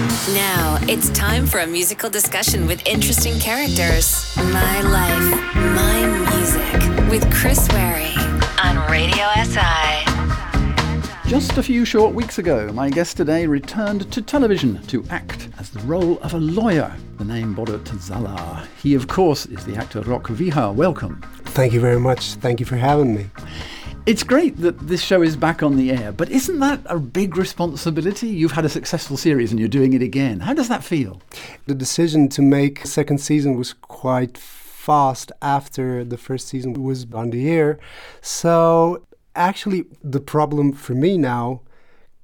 Now it's time for a musical discussion with interesting characters. My life, my music with Chris Wary on Radio SI. Just a few short weeks ago, my guest today returned to television to act as the role of a lawyer, the name Borut Zala. He, of course, is the actor Rok Vihar. Welcome. Thank you very much. Thank you for having me. It's great that this show is back on the air, but isn't that a big responsibility? You've had a successful series and you're doing it again. How does that feel? The decision to make second season was quite fast after the first season was on the air. So actually, the problem for me now,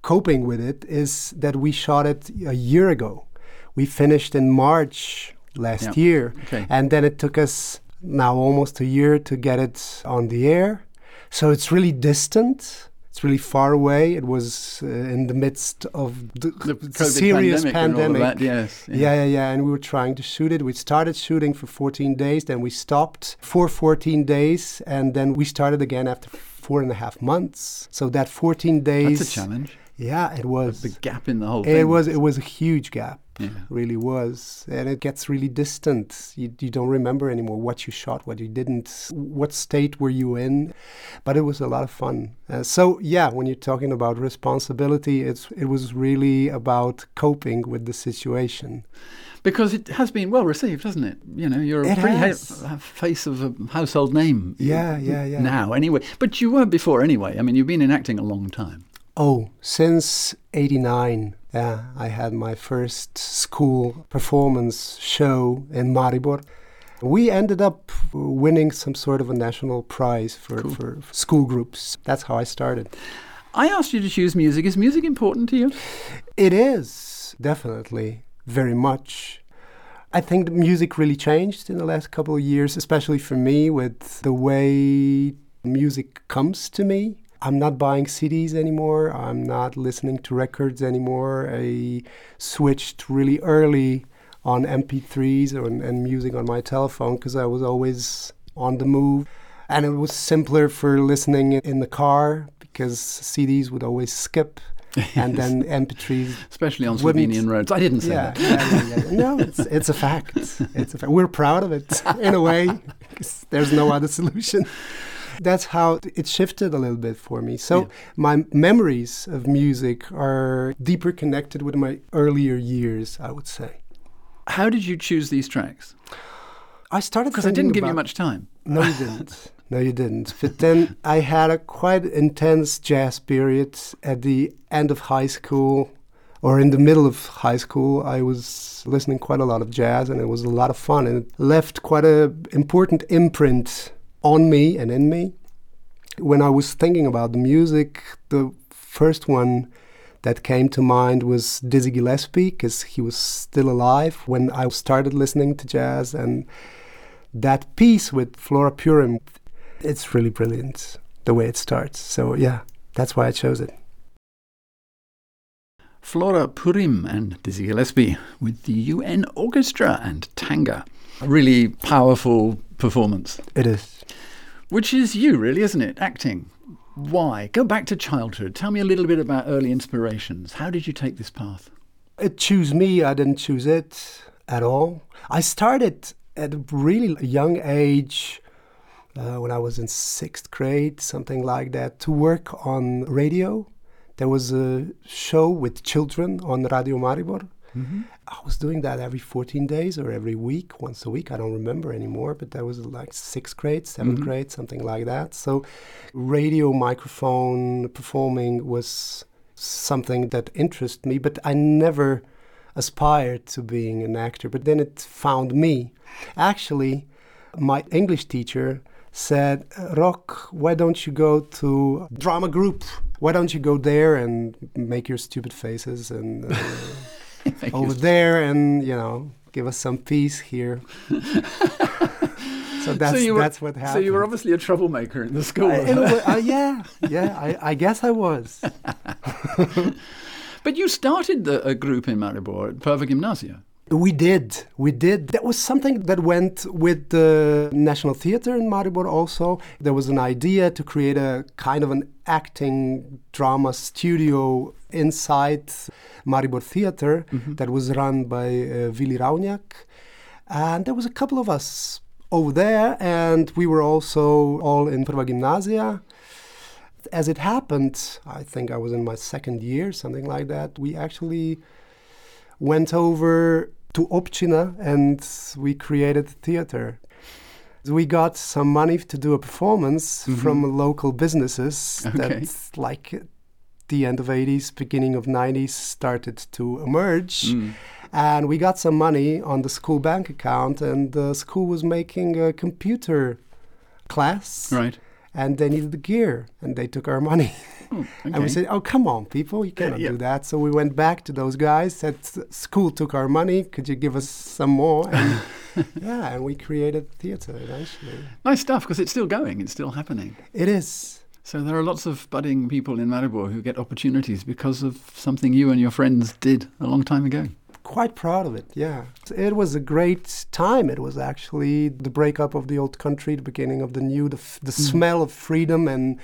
coping with it, is that we shot it a year ago. We finished in March last Yeah. year, Okay. and then it took us now almost a year to get it on the air. So it's really distant. It's really far away. It was uh, in the midst of the, The COVID serious pandemic and all of pandemic. that, yes, yeah. Yeah, yeah, yeah. And we were trying to shoot it. We started shooting for 14 days, then we stopped for 14 days, and then we started again after four and a half months. So that 14 days. That's a challenge. Yeah, it was. The gap in the whole thing. It was. It was a huge gap. Yeah. Really was, and it gets really distant. You, you don't remember anymore what you shot, what you didn't, what state were you in, but it was a lot of fun. Uh, so yeah, when you're talking about responsibility, it's it was really about coping with the situation. Because it has been well received, hasn't it? You know, you're a It pretty ha- face of a household name. Yeah, yeah, yeah. Now, anyway. But you weren't before anyway. I mean, you've been in acting a long time. Oh, since '89, yeah, I had my first school performance show in Maribor. We ended up winning some sort of a national prize for, Cool. for school groups. That's how I started. I asked you to choose music. Is music important to you? It is definitely very much. I think the music really changed in the last couple of years, especially for me with the way music comes to me. I'm not buying CDs anymore. I'm not listening to records anymore. I switched really early on MP3s and, and music on my telephone because I was always on the move. And it was simpler for listening in the car because CDs would always skip. and then MP3s Especially on Slovenian roads. I didn't say yeah, that. yeah, yeah. No, it's it's a fact. It's a fact. We're proud of it in a way. there's no other solution. That's how it shifted a little bit for me. So Yeah. my memories of music are deeper connected with my earlier years, I would say. How did you choose these tracks? I started Because I didn't give you much time. No, you didn't. No, you didn't. But then I had a quite intense jazz period at the end of high school or in the middle of high school. I was listening quite a lot of jazz and it was a lot of fun and it left quite a important imprint on me and in me. When I was thinking about the music, the first one that came to mind was Dizzy Gillespie because he was still alive when I started listening to jazz and that piece with Flora Purim, it's really brilliant the way it starts. So yeah, that's why I chose it. Flora Purim and Dizzy Gillespie with the UN Orchestra and Tanga. A really powerful performance, It is. Which is you, really, isn't it? Acting. Why? Go back to childhood. Tell me a little bit about early inspirations. How did you take this path? It chose me. I didn't choose it at all. I started at a really young age, uh, when I was in sixth grade, something like that, to work on radio. There was a show with children on Radio Maribor. I was doing that every 14 days or every week, once a week. I don't remember anymore, but that was like sixth grade, 7th grade, something like that. So, radio microphone performing was something that interested me, but I never aspired to being an actor. But then it found me. Actually, my English teacher said, Rok, why don't you go to drama group? Why don't you go there and make your stupid faces and uh, over there and you know give us some peace here. so that's you were, that's what happened. So you were obviously a troublemaker in the school. I- in a uh, yeah, yeah. I, I guess I was. but you started the, a group in Maribor at Perva Gymnasia. We did, we did. That was something that went with the National Theatre in Maribor. Also, there was an idea to create a kind of an acting drama studio inside Maribor Theater Mm-hmm. that was run by uh, Willy Rauniak. And there was a couple of us over there, and we were also all in Prva Gymnasia. As it happened, I think I was in my second year, something like that. We actually went over to Opcina and we created theater. We got some money to do a performance from local businesses Okay. that, like, the end of 80s, beginning of 90s, started to emerge. Mm. And we got some money on the school bank account, and the school was making a computer class Right. And they needed the gear and they took our money Oh, and we said oh come on people you cannot yeah. do that so we went back to those guys said school took our money could you give us some more and yeah and we created theater eventually Nice stuff because it's still going, it's still happening. it is So there are lots of budding people in Maribor who get opportunities because of something you and your friends did a long time ago. Quite proud of it yeah it was a great time it was actually the breakup of the old country the beginning of the new the, f- the mm. smell of freedom and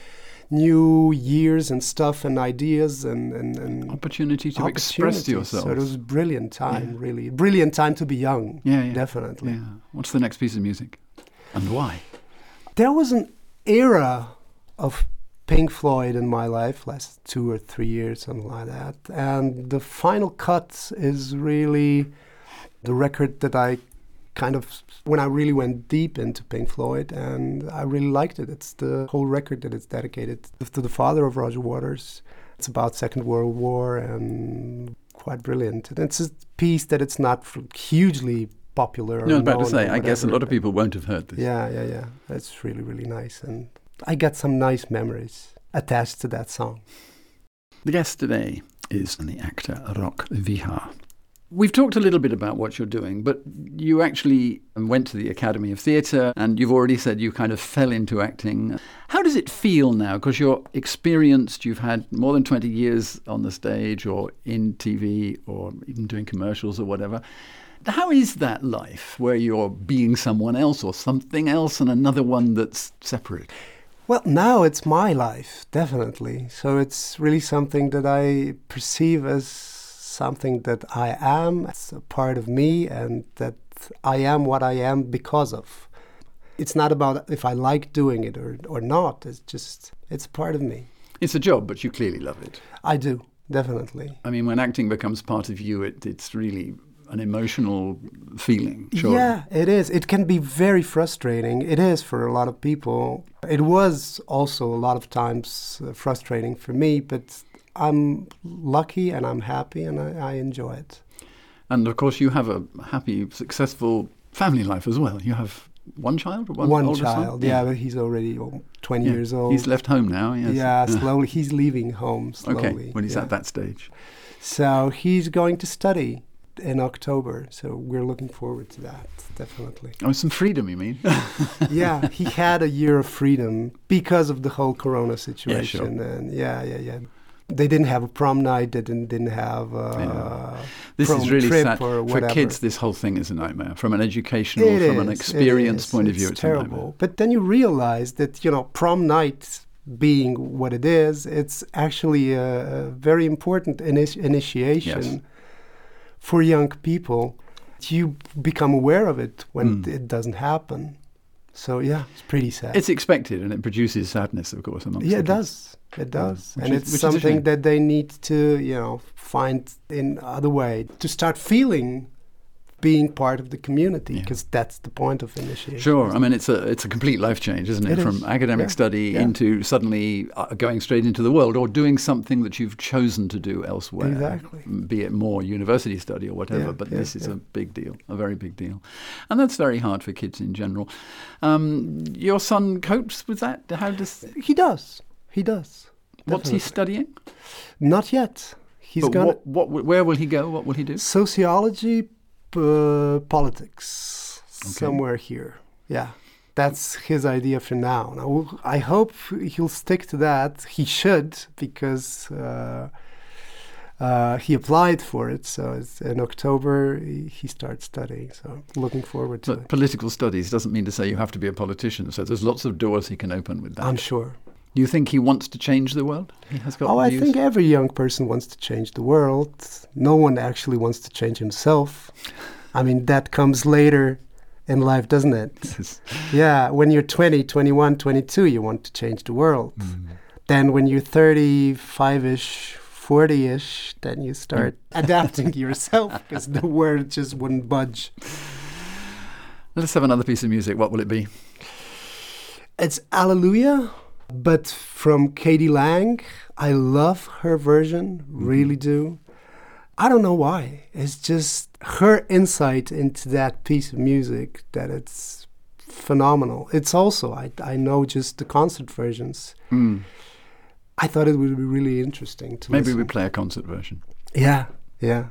new years and stuff and ideas and, and, and Opportunity to express yourself. So it was a brilliant time, Yeah. really. Brilliant time to be young. Yeah, yeah. Definitely. Yeah. What's the next piece of music? And why? There was an era of Pink Floyd in my life, last two or three years, something like that. And the final cut is really the record that I kind of when I really went deep into Pink Floyd and I really liked it. It's the whole record that it's dedicated to the father of Roger Waters. It's about Second World War and quite brilliant. And it's a piece that it's not hugely popular. or No, I was about to say, I guess a lot of people won't have heard this. yeah, yeah, yeah. That's really, really nice. And I got some nice memories attached to that song. The guest today is the actor Rok Vihar. We've talked a little bit about what you're doing, but you actually went to the Academy of Theatre and you've already said you kind of fell into acting. How does it feel now? Because you're experienced, you've had more than 20 years on the stage or in TV or even doing commercials or whatever. How is that life where you're being someone else or something else and another one that's separate? Well, now it's my life, definitely. So it's really something that I perceive as something that I am, it's a part of me, and that I am what I am because of. It's not about if I like doing it or, or not, it's just, it's part of me. It's a job, but you clearly love it. I do, definitely. I mean, when acting becomes part of you, it, it's really an emotional feeling. Sure. Yeah, it is. It can be very frustrating. It is for a lot of people. It was also a lot of times uh, frustrating for me, but I'm lucky and I'm happy and I, I enjoy it. And of course, you have a happy, successful family life as well. You have one child, one, One child, yeah, but he's already oh, 20 Yeah. years old. He's left home now. Yes. Yeah, slowly. He's leaving home slowly. Okay. When he's yeah. at that stage. So he's going to study in October. So we're looking forward to that, definitely. Oh, some freedom, you mean? yeah, he had a year of freedom because of the whole Corona situation, sure. and yeah, yeah, yeah. They didn't have a prom night. They didn't didn't have uh, Yeah. This is really trip sad. or For kids, this whole thing is a nightmare. From an educational, It from an is, it experience point of It's view, it's a nightmare. terrible. But then you realize that you know prom night being what it is, it's actually a, a very important ini- initiation Yes. For young people. You become aware of it when Mm. it doesn't happen. So yeah, it's pretty sad. It's expected, and it produces sadness, of course. Amongst yeah, it does. It does, which and is- it's which is a something that they need to, you know, find in other way to start feeling being part of the community Yeah. because that's the point of initiation. Sure. I mean, it's a it's a complete life change, isn't it? It From is. academic Yeah. study Yeah. into suddenly uh, going straight into the world, or doing something that you've chosen to do elsewhere. Exactly. Be it more university study or whatever. Yeah, but yeah, this is yeah. a big deal, a very big deal, and that's very hard for kids in general. Um, your son copes with that. How does? He does. He does. What's he studying? Not yet. He's gonna what, what? Where will he go? What will he do? sociology, uh, politics, somewhere here. Yeah. That's his idea for now. Now, I hope he'll stick to that. He should, because uh, uh, he applied for it. So it's in October he, he starts studying. So looking forward to But it. political studies doesn't mean to say you have to be a politician. So there's lots of doors he can open with that. I'm sure. Do you think he wants to change the world? He has got Oh, I think every young person wants to change the world. No one actually wants to change himself. I mean, that comes later in life, doesn't it? Yeah, when you're 20, 21, 22, you want to change the world. Mm. Then when you're 35 ish, 40 ish, then you start adapting yourself because the world just wouldn't budge. Let's have another piece of music. What will it be? It's Alleluia, but from K.D. Lang. I love her version, really do. I don't know why. It's just her insight into that piece of music that it's phenomenal. It's also, I, I know just the concert versions. Mm. I thought it would be really interesting to Maybe listen. we play a concert version. Yeah, yeah,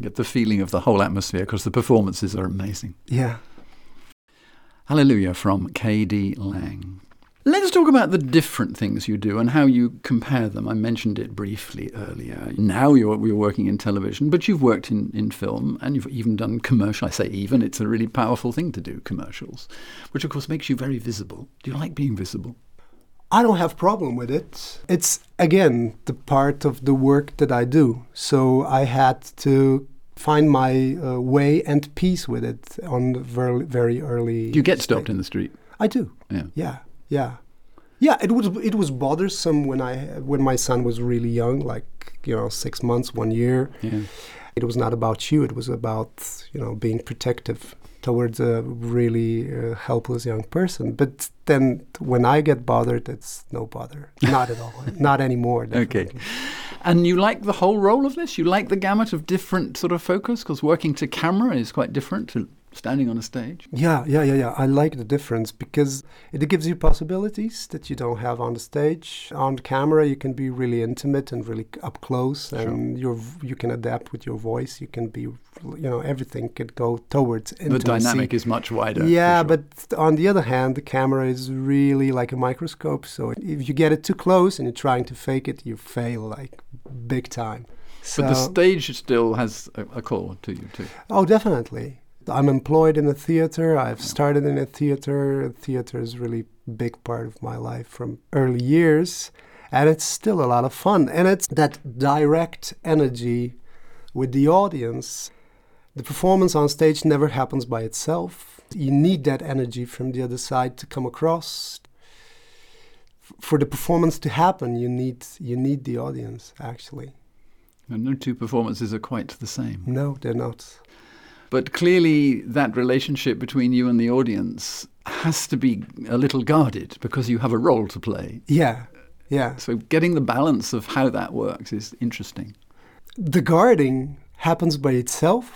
Get the feeling of the whole atmosphere because the performances are amazing. yeah. Hallelujah from K.D. Lang. Let's talk about the different things you do and how you compare them. I mentioned it briefly earlier. Now you're, you're working in television, but you've worked in, in film and you've even done commercial. I say even, it's a really powerful thing to do, commercials, which of course makes you very visible. Do you like being visible? I don't have problem with it. It's again the part of the work that I do. So I had to find my uh, way and peace with it on the very very early. Do you get stopped in the street? I do. Yeah. Yeah, yeah, yeah. It was it was bothersome when I when my son was really young, like you know six months, one year. Yeah. It was not about you. It was about you know being protective towards a really uh, helpless young person. But then when I get bothered, it's no bother. Not at all. not anymore. Okay. And you like the whole role of this? You like the gamut of different sort of focus? Because working to camera is quite different to standing on a stage. Yeah, yeah, yeah, yeah. I like the difference because it gives you possibilities that you don't have on the stage. On camera, you can be really intimate and really up close, and v- you can adapt with your voice. You can be, you know, everything could go towards intimacy. The dynamic is much wider. Yeah, sure. but on the other hand, the camera is really like a microscope. So if you get it too close and you're trying to fake it, you fail like big time. But the stage still has a, a call to you too. Oh, definitely. I'm employed in a theater. I've started in a theater. Theater is really big part of my life from early years, and it's still a lot of fun. And it's that direct energy with the audience. The performance on stage never happens by itself. You need that energy from the other side to come across. For the performance to happen, you need you need the audience actually. And no two performances are quite the same. No, they're not. But clearly, that relationship between you and the audience has to be a little guarded because you have a role to play. Yeah, yeah. So, getting the balance of how that works is interesting. the guarding happens by itself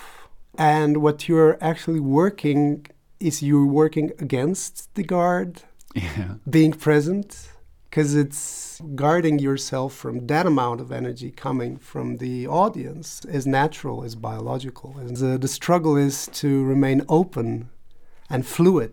and what you're actually working is you're working against the guard Yeah. being present because it's guarding yourself from that amount of energy coming from the audience is natural is biological. And the, the struggle is to remain open and fluid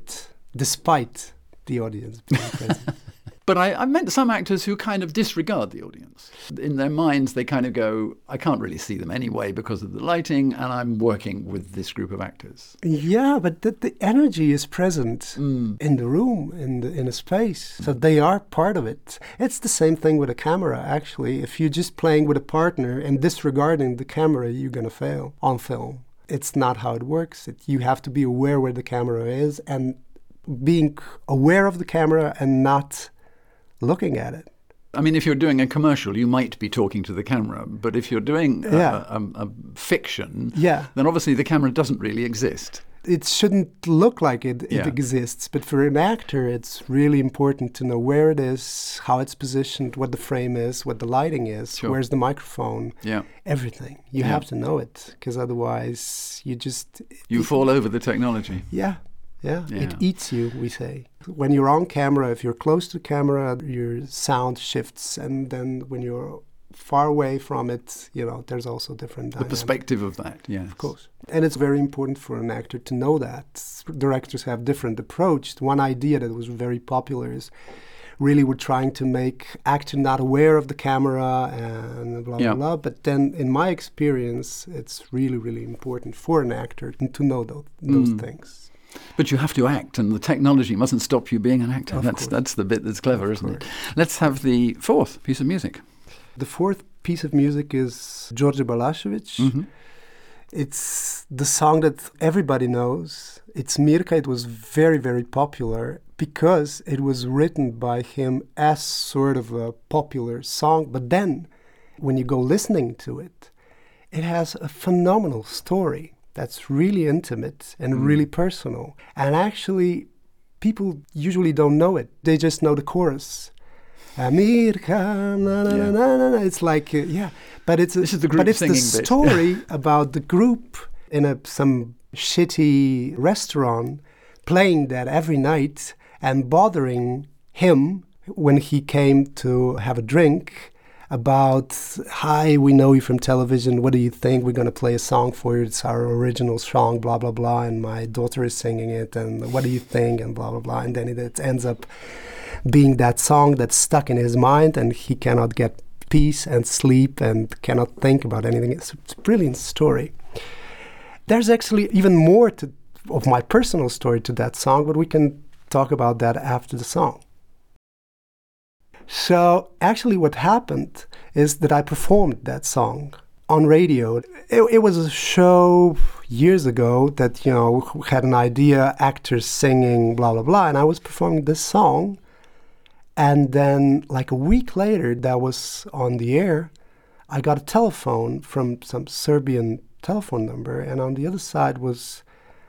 despite the audience being present But I, I meant some actors who kind of disregard the audience. In their minds, they kind of go, I can't really see them anyway because of the lighting, and I'm working with this group of actors. Yeah, but the, the energy is present Mm. in the room, in the in a space. So they are part of it. It's the same thing with a camera, actually. If you're just playing with a partner and disregarding the camera, you're gonna fail on film. It's not how it works. It, you have to be aware where the camera is and being aware of the camera and not looking at it. I mean, if you're doing a commercial, you might be talking to the camera, but if you're doing a, Yeah. a, a, a fiction, Yeah. then obviously the camera doesn't really exist. it shouldn't look like it, it Yeah. exists, but for an actor, it's really important to know where it is, how it's positioned, what the frame is, what the lighting is, Sure. where's the microphone, Yeah. everything. You have to know it, because otherwise, you just You it- fall over the technology. Yeah, yeah, Yeah. It eats you, we say. When you're on camera, if you're close to camera, your sound shifts, and then when you're far away from it, you know, there's also different. The dynamic. perspective of that, Yeah, Of course. And it's very important for an actor to know that. Directors have different approach. One idea that was very popular is really we're trying to make actor not aware of the camera and blah Yeah. blah blah. But then in my experience it's really, really important for an actor to know those, those Mm. things. But you have to act, and the technology mustn't stop you being an actor. Of that's course. that's the bit that's clever, Of isn't it? Let's have the fourth piece of music. The fourth piece of music is George Balašević. Mhm. It's the song that everybody knows. It's Mirka. It was very, very popular because it was written by him as sort of a popular song. But then, when you go listening to it, it has a phenomenal story that's really intimate and really personal. And actually, people usually don't know it, they just know the chorus. Amirka, na na Yeah. na na na. It's like, uh, yeah, but it's a, This is the group but it's the bit. story about the group in a some shitty restaurant playing that every night and bothering him when he came to have a drink about hi we know you from television. What do you think? We're going to play a song for you. It's our original song blah blah blah and my daughter is singing it and what do you think? and blah blah blah. And then it, it ends up being that song that's stuck in his mind and he cannot get peace and sleep and cannot think about anything. It's, a brilliant story. There's actually even more to, of my personal story to that song but we can talk about that after the song so actually, what happened is that I performed that song on radio. It, it was a show years ago that you know had an idea, actors singing, blah blah blah, and I was performing this song. And then, like a week later, that was on the air. I got a telephone from some Serbian telephone number, and on the other side was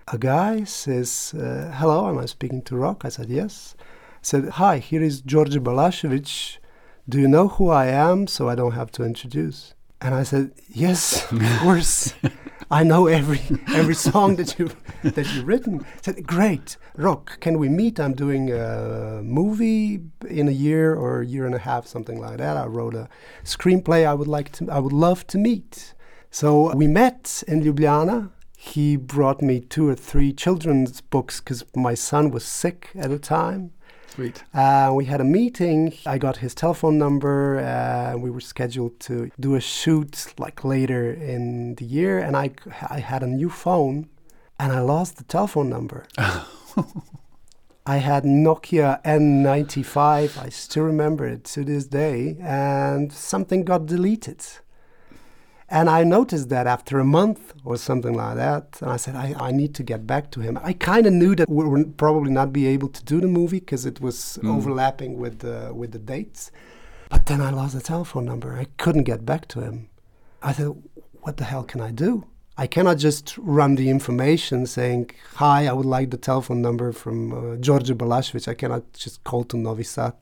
a guy says, uh, "Hello, am I speaking to Rok?" I said, "Yes." Said, Hi, here is George Balašević. Do you know who I am so I don't have to introduce? And I said, Yes, of course. I know every every song that you that you've written. I said, Great, Rok, can we meet? I'm doing a movie in a year or a year and a half, something like that. I wrote a screenplay I would like to I would love to meet. So we met in Ljubljana. He brought me two or three children's books because my son was sick at the time. Sweet. Uh, we had a meeting. I got his telephone number. Uh, we were scheduled to do a shoot like later in the year, and I, I had a new phone, and I lost the telephone number. I had Nokia N95. I still remember it to this day, and something got deleted. And I noticed that after a month or something like that, and I said, I, I need to get back to him. I kind of knew that we would probably not be able to do the movie because it was overlapping with the, with the dates. But then I lost the telephone number. I couldn't get back to him. I said, what the hell can I do? I cannot just run the information saying, hi, I would like the telephone number from uh, George Balašević. I cannot just call to Novi Sad.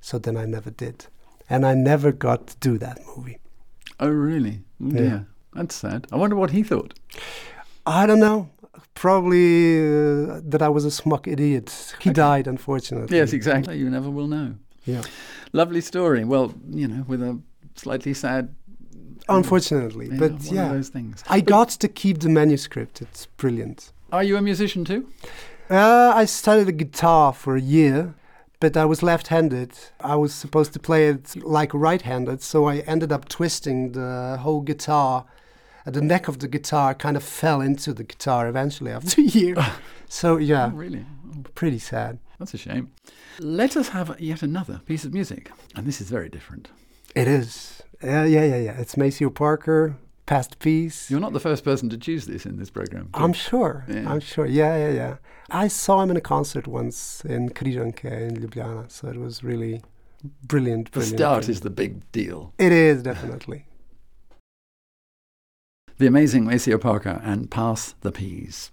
So then I never did. And I never got to do that movie. Oh, really? Oh, Yeah. dear. That's sad. I wonder what he thought. I don't know. Probably uh, that I was a smug idiot. He died, unfortunately. Yes, exactly. You never will know. Yeah. Lovely story. Well, you know, with a slightly sad. Unfortunately, but yeah, of those things. I got to keep the manuscript. It's brilliant. Are you a musician too? Uh, I studied the guitar for a year, but I was left-handed. I was supposed to play it like right-handed, so I ended up twisting the whole guitar. Uh, the neck of the guitar kind of fell into the guitar eventually after a year. so yeah, Oh, really? Pretty sad. that's a shame. Let us have yet another piece of music, and this is very different. It is. Yeah, yeah, yeah, yeah. It's Maceo Parker, Past Peace. You're not the first person to choose this in this program. I'm sure. Yeah. I'm sure. Yeah, yeah, yeah. I saw him in a concert once in Križanke in Ljubljana, so it was really brilliant. the brilliant, start brilliant. is the big deal. It is definitely. The amazing Maceo Parker and Pass the Peas.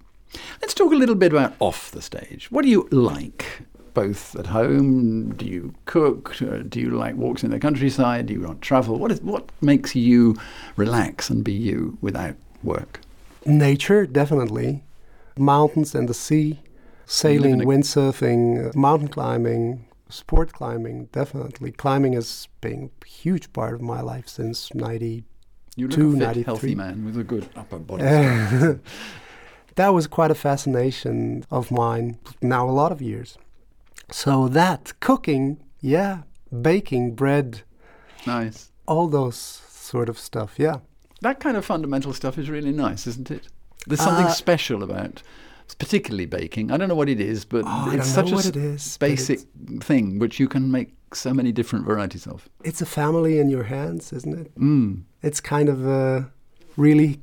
Let's talk a little bit about off the stage. What do you like? Both at home? Do you cook? Uh, Do you like walks in the countryside? Do you want to travel? What is what makes you relax and be you without work? Nature, definitely. Mountains and the sea, sailing, windsurfing, uh, mountain climbing, sport climbing, definitely. Climbing has been a huge part of my life since 90. You look a fit, healthy man with a good upper body. that was quite a fascination of mine now a lot of years. So that cooking, yeah, baking, bread, nice. all those sort of stuff, yeah. That kind of fundamental stuff is really nice, isn't it? There's something Uh, special about, particularly baking. I don't know what it is, but Oh, it's such a it is, basic thing which you can make so many different varieties of. It's a family in your hands, isn't it? Mm. It's kind of uh, really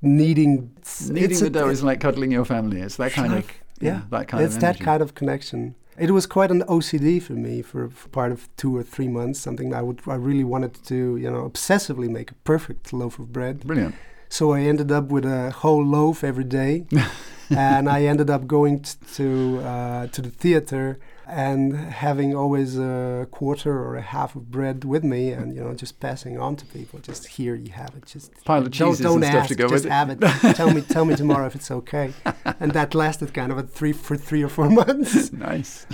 needing. it's- Kneading it's the a- dough is like cuddling your family. It's that kind of like- yeah, that kind it's of that kind of connection. It was quite an OCD for me for, for part of two or three months. Something I would I really wanted to you know obsessively make a perfect loaf of bread. Brilliant. So I ended up with a whole loaf every day, and I ended up going t- to uh, to the theater and having always a quarter or a half of bread with me, and you know just passing on to people. Just here you have it. Just Pile of don't don't ask, to go just with it. have it. tell me tell me tomorrow if it's okay. And that lasted kind of a three for three or four months. nice.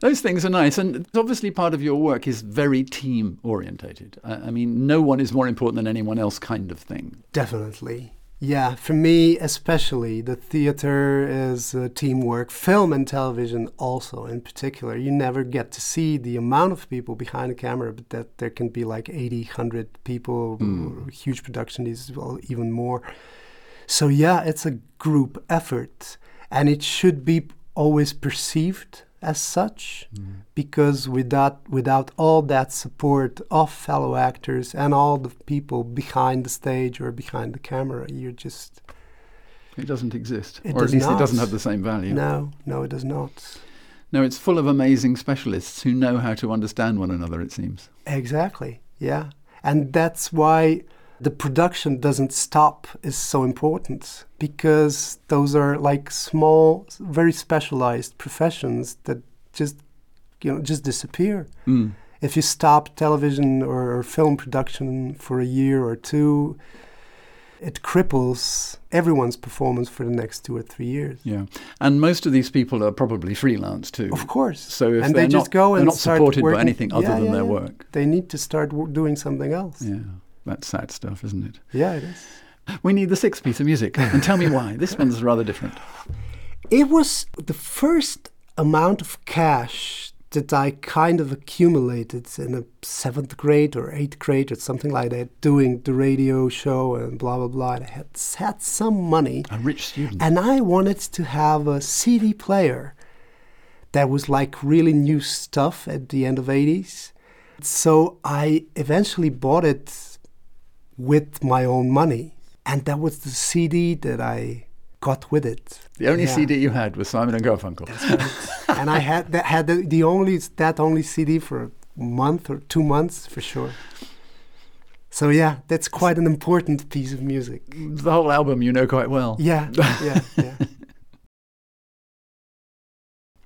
Those things are nice, and obviously part of your work is very team orientated. I, I mean, no one is more important than anyone else, kind of thing. Definitely. Yeah, for me especially, the theater is uh, teamwork. Film and television also, in particular. You never get to see the amount of people behind the camera, but that there can be like 80, 100 people, Mm. huge production, these well, even more. So yeah, it's a group effort, and it should be always perceived as such because without without all that support of fellow actors and all the people behind the stage or behind the camera you're just It doesn't exist, It or at does least it doesn't not. have the same value. no no it does not No, it's full of amazing specialists who know how to understand one another. It seems. exactly yeah and that's why the production doesn't stop is so important because those are like small very specialized professions that just you know just disappear Mm. if you stop television or, film production for a year or two, it cripples everyone's performance for the next two or three years. Yeah, and most of these people are probably freelance too. Of course. So if and they're they just not, go they're and not start supported by working- anything other Yeah, than yeah, their yeah. work. They need to start w- doing something else. Yeah, that's sad stuff, isn't it? Yeah, it is. We need the sixth piece of music, and tell me why. This one's rather different. It was the first amount of cash that I kind of accumulated in a seventh grade or eighth grade or something like that, doing the radio show and blah blah blah. And I had had some money, A rich student. and I wanted to have a CD player that was like really new stuff at the end of 80s. So I eventually bought it with my own money, and that was the CD that I got with it. the only Yeah. CD you had was Simon and Garfunkel. and I had that had the, the only that only CD for a month or two months for sure. So yeah, that's quite an important piece of music. the whole album you know quite well. Yeah, yeah, yeah.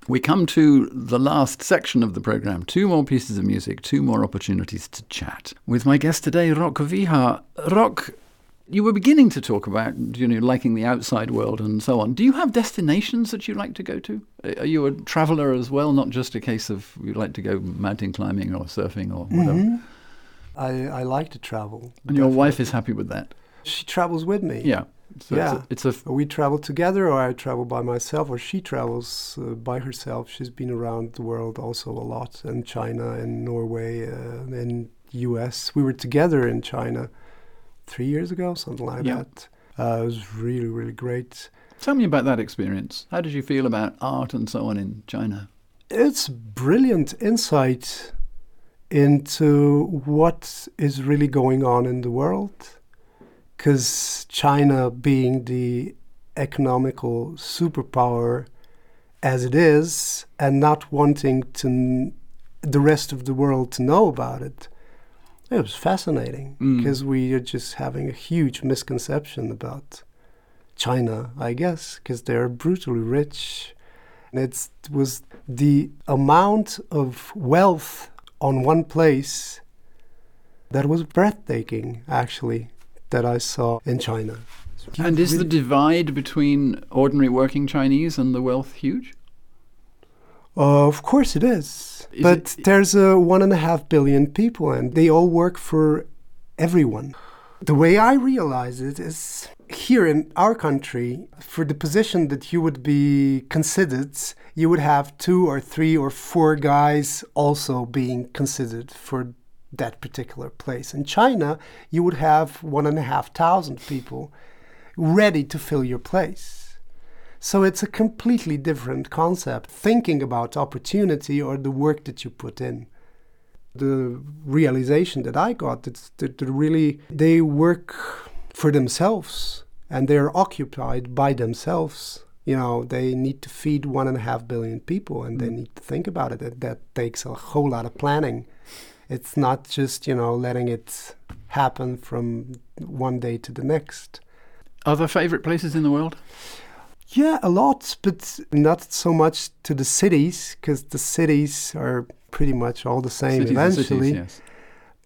We come to the last section of the program. Two more pieces of music, two more opportunities to chat. With my guest today, Rok Vihar. Rok, you were beginning to talk about you know liking the outside world and so on. Do you have destinations that you like to go to? Are you a traveller as well, not just a case of you like to go mountain climbing or surfing or whatever? Mhm. I I like to travel. And your wife is happy with that. She travels with me. Yeah. So Yeah. it's a, it's a We travel together, or I travel by myself, or she travels uh, by herself. She's been around the world also a lot, in China, in Norway, uh, in U.S. We were together in China three years ago, something like Yeah. that. Uh, it was really, really great. Tell me about that experience. How did you feel about art and so on in China? It's brilliant insight into what is really going on in the world. Because China, being the economical superpower as it is, and not wanting to the rest of the world to know about it, it was fascinating. Mm. Because we are just having a huge misconception about China, I guess, because they're brutally rich. And it was the amount of wealth on one place that was breathtaking, actually, that I saw in China. And is the divide between ordinary working Chinese and the wealth huge? Uh, of course it is. Is but it- there's a one and a half billion people, and they all work for everyone. The way I realize it is here in our country, for the position that you would be considered, you would have two or three or four guys also being considered for that particular place. In China, you would have one and a half thousand people ready to fill your place. So it's a completely different concept, thinking about opportunity or the work that you put in. The realization that I got is that really they work for themselves and they're occupied by themselves. You know, they need to feed one and a half billion people and mm. they need to think about it. That, that takes a whole lot of planning. It's not just, you know, letting it happen from one day to the next. Other favorite places in the world? Yeah, a lot, but not so much to the cities, because the cities are pretty much all the same cities eventually. Cities, yes.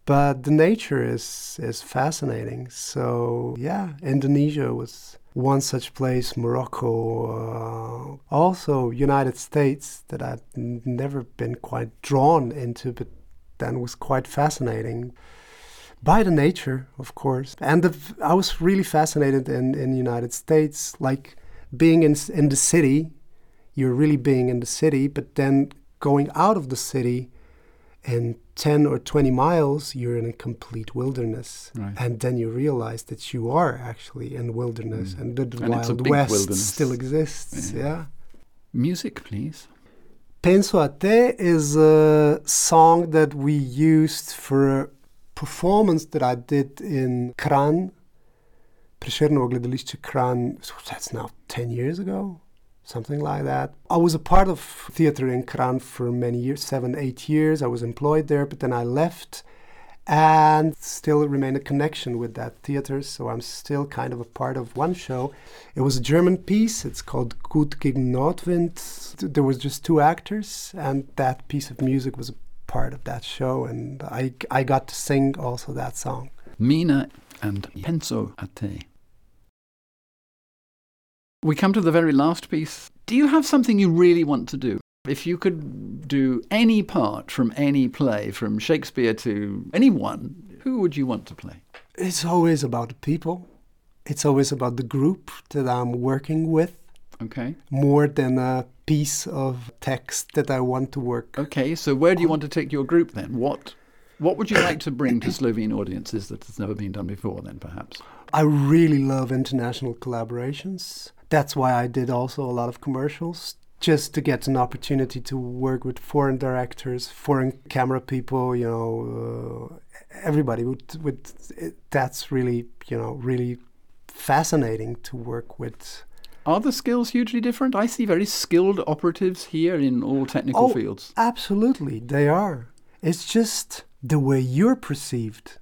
But the nature is is fascinating. So yeah, Indonesia was one such place. Morocco, uh, also United States that I've never been quite drawn into, but then was quite fascinating by the nature, of course. And the, I was really fascinated in in the United States, like being in in the city. You're really being in the city, but then going out of the city and 10 or 20 miles you're in a complete wilderness right. and then you realize that you are actually in wilderness mm. and the and wild west wilderness. still exists yeah. yeah. music please penso a te is a song that we used for a performance that i did in Kranj Prešernovo gledališče Kranj, that's now 10 years ago, something like that. I was a part of theater in Kranj for many years, seven, eight years. I was employed there, but then I left and still remain a connection with that theater. So I'm still kind of a part of one show. It was a German piece. It's called Gut gegen Nordwind. There was just two actors, and that piece of music was a part of that show, and I I got to sing also that song. Mina and Penso a te. We come to the very last piece. Do you have something you really want to do? If you could do any part from any play, from Shakespeare to anyone, who would you want to play? It's always about the people. It's always about the group that I'm working with. Okay. More than a piece of text that I want to work. Okay, so where do you want to take your group then? What what would you like to bring to Slovene audiences that has never been done before then perhaps? I really love international collaborations that's why I did also a lot of commercials just to get an opportunity to work with foreign directors, foreign camera people, you know, uh, everybody. With, with it, that's really, you know, really fascinating to work with. Are the skills hugely different? I see very skilled operatives here in all technical oh, fields. Absolutely, they are. It's just the way you're perceived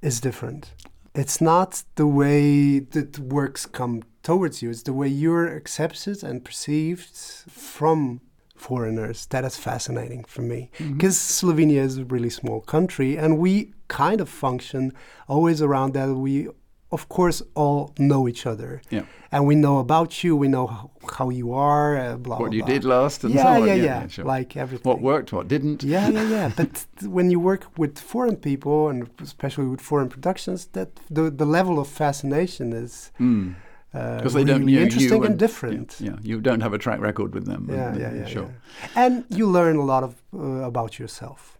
is different. It's not the way that works come towards you. It's the way you're accepted and perceived from foreigners. That is fascinating for me because mm-hmm. Slovenia is a really small country and we kind of function always around that. We, of course, all know each other. Yeah. And we know about you, we know how you are, uh, blah, What blah, you blah. did last and yeah, so on. Yeah, yeah, yeah. Sure. Like everything. What worked, what didn't. Yeah, yeah, yeah. but when you work with foreign people and especially with foreign productions, that the, the level of fascination is. Mm because uh, they really don't know interesting and, and different. Yeah, yeah, you don't have a track record with them. Yeah, and, yeah, yeah, sure. Yeah. And you learn a lot of uh, about yourself.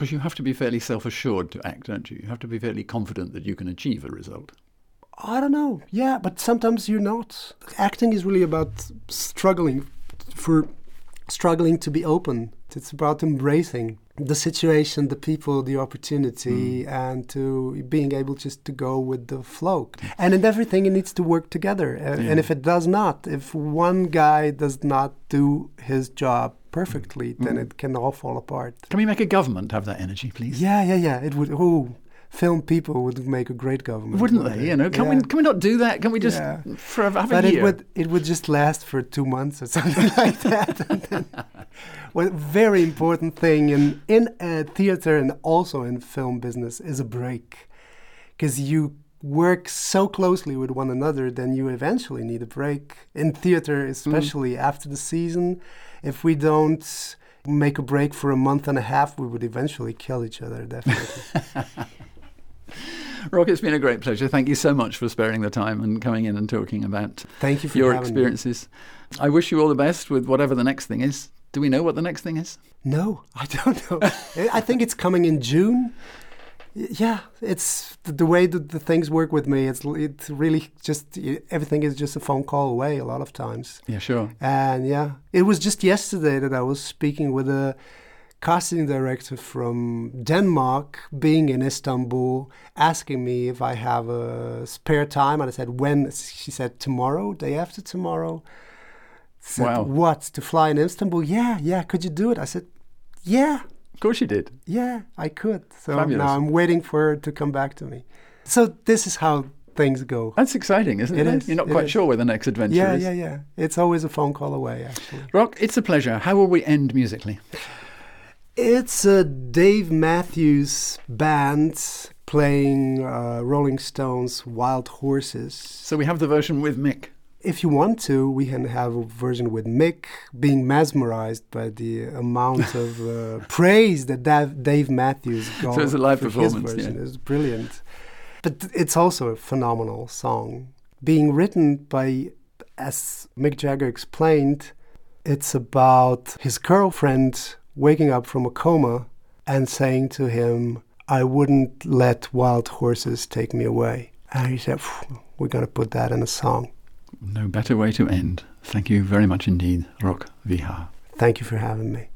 Because you have to be fairly self-assured to act, don't you? You have to be fairly confident that you can achieve a result. I don't know. Yeah, but sometimes you're not. Acting is really about struggling for struggling to be open. It's about embracing the situation, the people, the opportunity, mm. and to being able just to go with the flow. And in everything, it needs to work together. Uh, yeah. And if it does not, if one guy does not do his job perfectly, mm. then it can all fall apart. Can we make a government have that energy, please? Yeah, yeah, yeah. It would. Oh, film people would make a great government, wouldn't they? You know, can yeah. we can we not do that? Can we just yeah. for have but a year? it would it would just last for two months or something like that. well, very important thing in in a theater and also in film business is a break, because you work so closely with one another, then you eventually need a break. In theater, especially mm. after the season, if we don't make a break for a month and a half, we would eventually kill each other, definitely. Rok, it's been a great pleasure. Thank you so much for sparing the time and coming in and talking about Thank you for your experiences. Me. I wish you all the best with whatever the next thing is. Do we know what the next thing is? No, I don't know. I think it's coming in June yeah, it's the, the way that the things work with me. It's it's really just everything is just a phone call away a lot of times. Yeah, sure. And yeah, it was just yesterday that I was speaking with a casting director from Denmark, being in Istanbul, asking me if I have a spare time, and I said when. She said tomorrow, day after tomorrow. Said, Wow. What to fly in Istanbul? Yeah, yeah. Could you do it? I said, yeah. Of course you did. Yeah, I could. So Fabulous. now I'm waiting for her to come back to me. So this is how things go. That's exciting, isn't it? It is, You're not it quite is. sure where the next adventure Yeah, is. yeah, yeah. It's always a phone call away, actually. Rok, it's a pleasure. How will we end musically? It's a Dave Matthews band playing uh, Rolling Stones' Wild Horses. So we have the version with Mick. If you want to, we can have a version with Mick being mesmerized by the amount of uh, praise that Dav- Dave Matthews got. So it's a live for his performance, version. yeah. It's brilliant. But it's also a phenomenal song. Being written by, as Mick Jagger explained, it's about his girlfriend waking up from a coma and saying to him, I wouldn't let wild horses take me away. And he said, We're going to put that in a song. No better way to end. Thank you very much indeed, Rok Vihar. Thank you for having me.